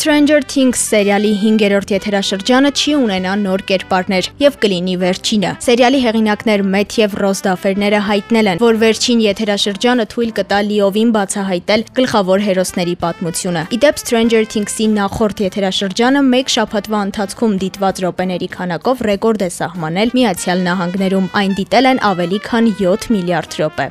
Stranger Things սերիալի 5-րդ եթերաշրջանը չի ունենա նոր կերպարներ եւ կլինի վերջինը։ Սերիալի հեղինակներ Մեթ եւ Ռոս Դաֆերները հայտնել են, որ վերջին եթերաշրջանը թույլ կտա լիովին բացահայտել գլխավոր հերոսների պատմությունը։ Իդեպ Stranger Things-ի նախորդ եթերաշրջանը 1 շաբաթվա ընթացքում դիտված րոպեների քանակով ռեկորդ է սահմանել Միացյալ Նահանգներում։ Այն դիտել են ավելի քան 7 միլիարդ րոպե։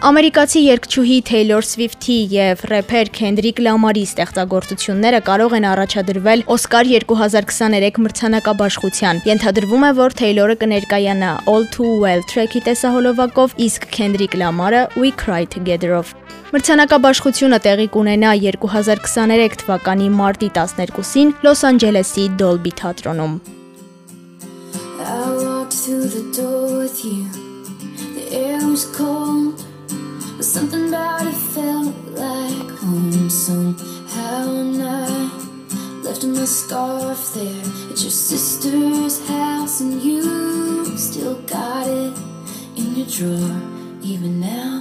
Ամերիկացի երգչուհի Թեյլոր Սվիֆթի եւ рэփեր Քենդրիկ Լամարի ստեղծագործությունները կարող են առաջադրվել Օսկար 2023 մրցանակաբաշխության։ Ենթադրվում է, որ Թեյլորը կներկայանա All Too Well track-ի տեսահոլովակով, իսկ Քենդրիկ Լամարը We Cry Together-ով։ Մրցանակաբաշխությունը տեղի կունենա 2023 թվականի մարտի 12-ին Լոս Անջելեսի Dolby թատրոնում։ I walked through the door with you. The air was cold. But something about it felt like home somehow. And I left my scarf there at your sister's house, and you still got it in your drawer, even now.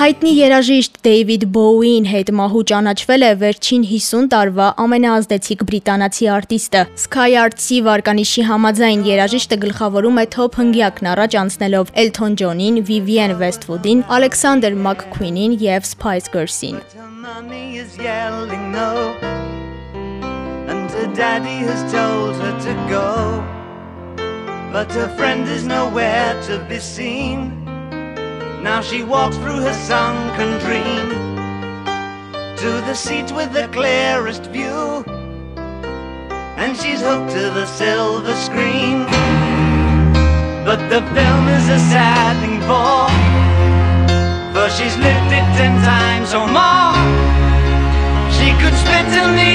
Հայտնի երաժիշտ Դեյվիդ Բոուին հետ մահու ճանաչվել է վերջին 50 տարվա ամենաազդեցիկ բրիտանացի արտիստը։ Sky Arts-ի վարկանիշի համաձայն երաժիշտը գլխավորում է թոփ հնգյակն առաջ անցնելով Elton John-ին, Vivienne Westwood-ին, Alexander McQueen-ին եւ Spice Girls-ին։ and her daddy has told her to go. but her friend is nowhere to be seen. Now she walks through her sunken dream to the seat with the clearest view, and she's hooked to the silver screen. But the film is a sad thing for, for she's lived it ten times or more. She could spit in the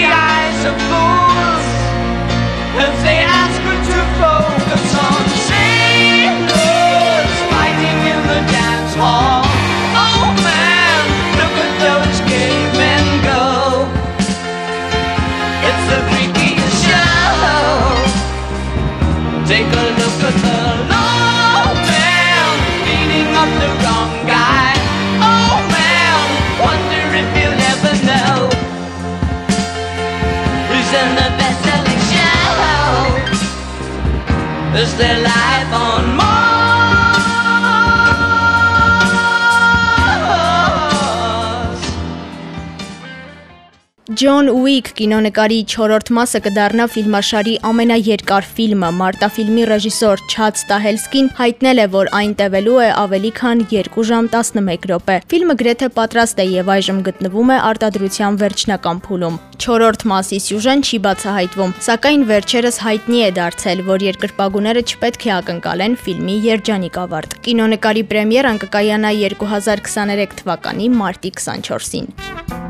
Is their life on Mars? Ջոն Ուիկ կինոնկարի 4-րդ մասը կդառնա ֆիլմաշարի ամենաերկար ֆիլմը։ Մարտաֆիլմի ռեժիսոր Չադ Ստահելսկին հայտնել է, որ այն տևելու է ավելի քան 2 ժամ 11 րոպե։ Ֆիլմը գրեթե պատրաստ է եւ այժմ գտնվում է արտադրության վերջնական փուլում։ 4-րդ մասի սյուժեն չի բացահայտվում, սակայն վերջերս հայտնի է դարձել, որ երկրպագուները չպետք է ակնկալեն ֆիլմի երջանիկ ավարտ։ Կինոնկարի պրեմիերան կկայանա 2023 թվականի մարտի 24-ին։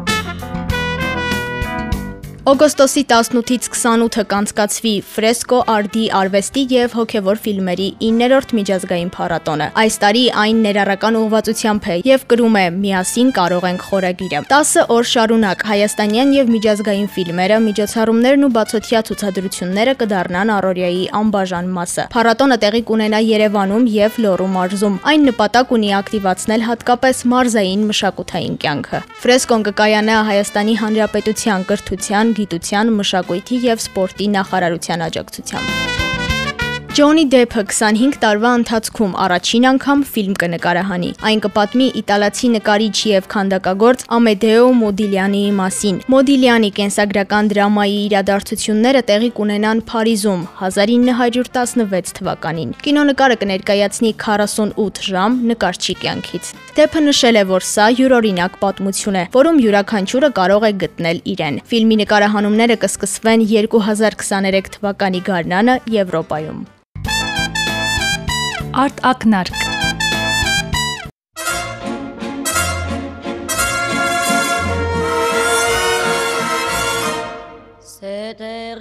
Օգոստոսի 18-ից 28-ը կանցկացվի Ֆրեսկո արդի արվեստի եւ հոգեվոր ֆիլմերի 9-րդ միջազգային փառատոնը։ Այս տարի այն ներառական ուղղվածությամբ է եւ կրում է Միասին կարող ենք խորագիրը։ 10 օր շարունակ հայաստանյան եւ միջազգային ֆիլմերը, միջոցառումներն ու բացօթյա ցուցադրությունները կդառնան առօրյայի անբաժան մասը։ Փառատոնը տեղի կունենա Երևանում եւ Լոռու մարզում։ Այն նպատակ ունի ակտիվացնել հատկապես մարզային մշակութային կյանքը։ Ֆրեսկոն կկայանա Հայաստանի Հանրապետության կրթության գիտության, մշակույթի եւ սպորտի նախարարության աջակցությամբ։ Ջոնի Դեփը 25 տարվա ընթացքում առաջին անգամ ֆիլմ կնկարահանի։ Այն կպատմի իտալացի նկարիչ եւ քանդակագործ Ամեդեո Մոդիլյանիի մասին։ Մոդիլյանի կենսագրական դրամայի իրադարձությունները տեղի կունենան Փարիզում 1916 թվականին։ Կինոնկարը կներկայացնի 48 ժամ նկարչի կյանքից։ Դեփը նշել է, որ սա յուրօրինակ պատմություն է, որում յուրաքանչյուրը կարող է գտնել իրեն։ Ֆիլմի նկարահանումները կսկսվեն 2023 թվականի գարնանը Եվրոպայում։ Արտ ակնարկ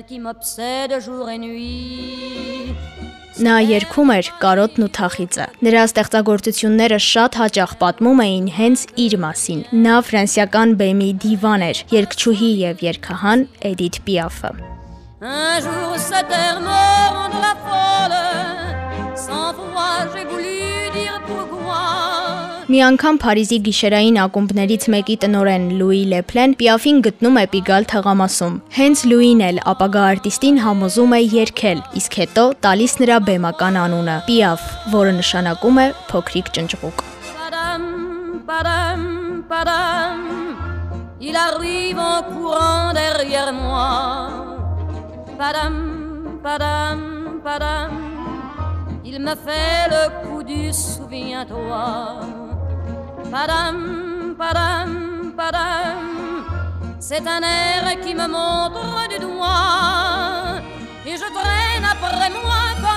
qui m'obsède jour et nuit. Նա երգում էր կարոտն ու թախիծը։ Նրա ստեղծագործությունները շատ հաճախ պատմում էին հենց իր մասին։ Նա ֆրանսիական բեմի դիվան էր, երգչուհի եւ երգահան Էդիթ Պիաֆը։ Un jour cet air me rendra folle. Մի անգամ Փարիզի գիշերային ակումբներից մեկի տնորեն Լուի Լեպլեն Պիաֆին գտնում է Պիգալ թղամասում։ Հենց Լուին էլ ապագա արտիստին համոզում է երգել, իսկ հետո տալիս նրա բեմական անունը՝ Պիաֆ, որը նշանակում է փոքրիկ ճնճղուկ։. Il arrive en courant derrière moi. Padam, padam, padam. Il me fait le coup du souviens-toi. Padam, padam, padam. C'est un air qui me montre du doigt. Et je traîne après moi comme.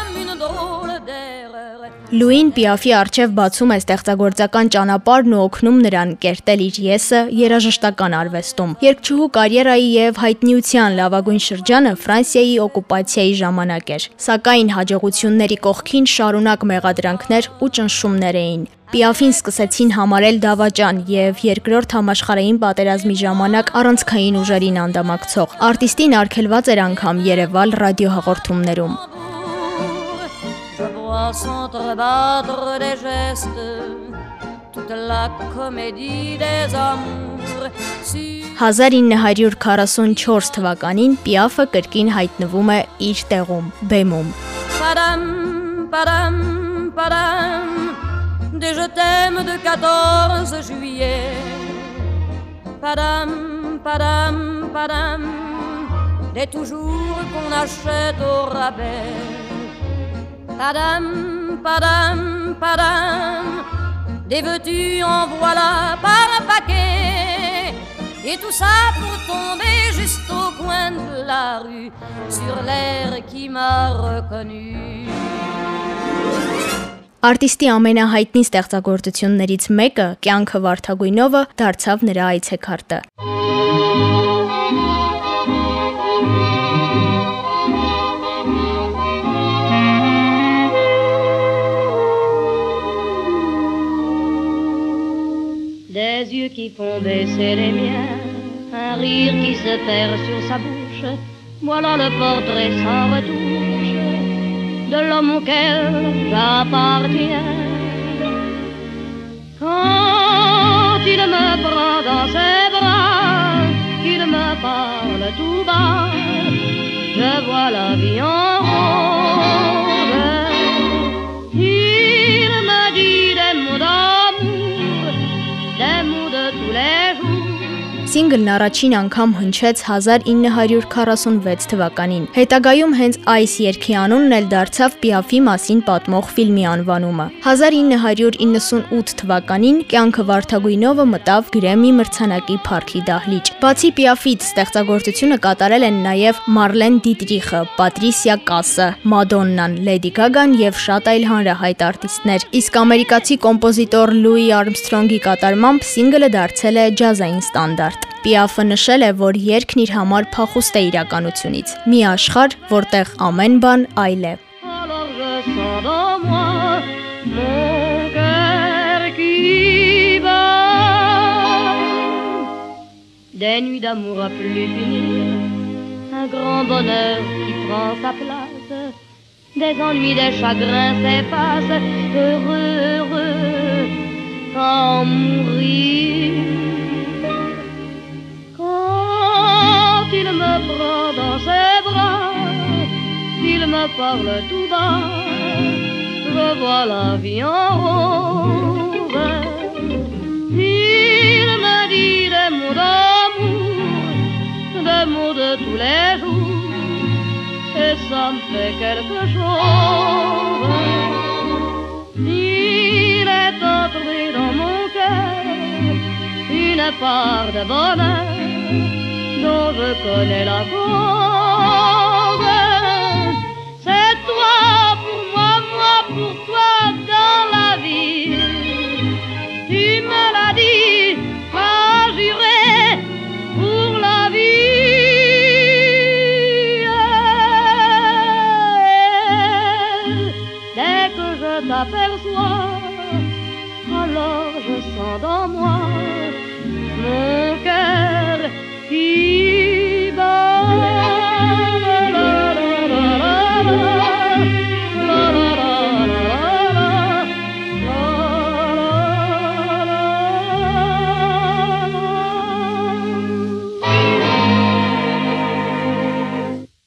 Լուին Պիաֆի արչև բացում է ստեղծագործական ճանապարհն ու օգնում նրան կերտել իր եսը երաժշտական արվեստում։ Երգչուհու կարիերայի եւ հայտնիության լավագույն շրջանը Ֆրանսիայի օկուպացիայի ժամանակ էր, սակայն հաջողությունների կողքին շարունակ մեղադրանքներ ու ճնշումներ էին։ Պիաֆին սկսեցին համարել դավաճան եւ երկրորդ համաշխարհային պատերազմի ժամանակ առանցքային ուժերին անդամակցող։ Արտիստին արգելված էր անգամ Երևալ ռադիոհաղորդումներում։ Vois s'entrebattre des gestes, toute la comédie des. Sur 1944 թվականին Պիաֆը կրկին հայտնվում է իր տեղում՝ բեմում։ Padam, padam, padam, des je t'aime de 14 juillet. Padam, padam, padam, des toujours qu'on achète au rabais. Padam, padam, padam. Des vêtus en voilà par un paquet. Et tout ça pour tomber juste au coin de la rue sur l'air qui m'a reconnu. Արտիստի ամենահայտնի ստեղծագործություններից մեկը՝ Կյանքը Վարդագույնովը դարձավ նրա այցեքարտը։ qui font baisser les miens, un rire qui se perd sur sa bouche. Voilà le portrait sans retouche de l'homme auquel j'appartiens. Quand il me prend dans ses bras, qu'il me parle tout bas, je vois la vie en Սինգլն առաջին անգամ հնչեց 1946 թվականին։ Հետագայում հենց այս երգի անունն էլ դարձավ Պիաֆի մասին պատմող ֆիլմի անվանումը։ 1998 թվականին կյանքը Վարդագույնովը մտավ Գրեմի մրցանակի փառքի դահլիճ։ Բացի Պիաֆից ստեղծագործությունը կատարել են նաև Մարլեն Դիտրիխը, Պատրիսիա Կասը, Մադոննան, Լեդի Գագան եւ շատ այլ հանրահայտ արտիստներ։ Իսկ ամերիկացի կոմպոզիտոր Լուի Արմսթրոնգի կատարմամբ սինգլը դարձել է ջազային ստանդարտ։ Պիաֆը նշել է, որ երգն իր համար փախուստ է իրականությունից։ Մի աշխարհ, որտեղ ամեն բան այլ է։. Des nuits d'amour à plus finir, un grand bonheur qui prend sa place. Des ennuis, des chagrins s'effacent, heureux, heureux, quand mourir. Il me prend dans ses bras, il me parle tout bas, je vois la vie en rose. Il me dit des mots d'amour, des mots de tous les jours, et ça me fait quelque chose. Il est entré dans mon cœur une part de bonheur dont je connais la cause. C'est toi pour moi, moi pour toi dans la vie. Tu me l'as dit, m'as juré pour la vie. Dès que je t'aperçois, alors je sens dans moi mon cœur Viva